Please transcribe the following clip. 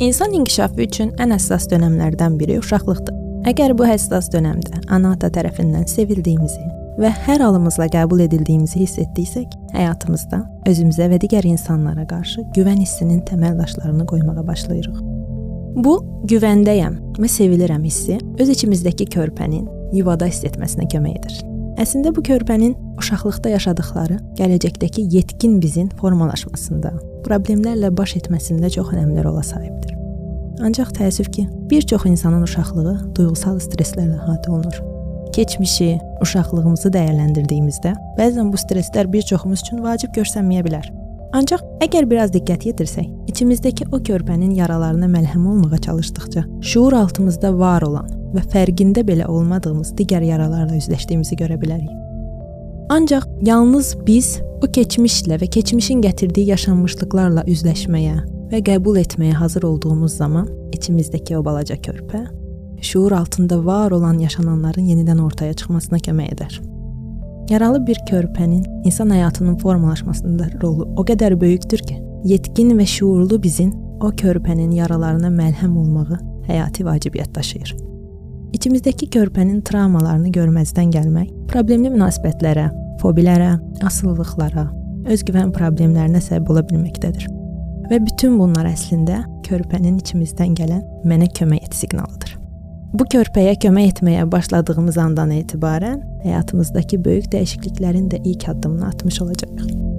İnsan inkişafı üçün ən həssas dönəmlərdən biri uşaqlıqdır. Əgər bu həssas dönəmdə ana-ata tərəfindən sevildiyimizi və hər halımızla qəbul edildiyimizi hiss etdiksək, həyatımızda özümüzə və digər insanlara qarşı güvən hissinin təməl daşlarını qoymağa başlayırıq. Bu güvəndəyəm və sevilirəm hissi öz içimizdəki körpənin yuvada hiss etməsinə kömək edir. Əslində bu körpənin uşaqlıqda yaşadıkları gələcəkdəki yetkin bizin formalaşmasında, problemlərlə baş etməsində çox önəmli rola sahibdir. Ancaq təəssüf ki, bir çox insanın uşaqlığı duyğusal stresslərlə əhatə olunur. Keçmişi, uşaqlığımızı dəyərləndirdiyimizdə, bəzən bu stresslər bir çoxumuz üçün vacib görsənməyə bilər. Ancaq əgər biraz diqqət yetirsək, içimizdəki o körpənin yaralarına məlhəm olmağa çalışdıqca, şuur altımızda var olan və fərqində belə olmadığımız digər yaralarla üzləşdiyimizi görə bilərik. Ancaq yalnız biz o keçmişlə və keçmişin gətirdiyi yaşanmışlıqlarla üzləşməyə və qəbul etməyə hazır olduğumuz zaman içimizdəki o balaca körpə şuur altında var olan yaşananların yenidən ortaya çıxmasına kömək edər. Yaralı bir körpənin insan həyatının formalaşmasında rolu o qədər böyükdür ki, yetkin və şuurlu bizin o körpənin yaralarına məlhəm olmağı həyati vacibiyyət daşıyır. İçimizdəki körpənin travmalarını görməzdən gəlmək problemli münasibətlərə, fobilərə, asılılıqlara, özgüvən problemlərinə səbəb ola bilməkdədir. Və bütün bunlar əslində körpənin içimizdən gələn mənə kömək et siqnalıdır. Bu körpəyə kömək etməyə başladığımız andan etibarən həyatımızdakı böyük dəyişikliklərin də ilk addımını atmış olacağıq.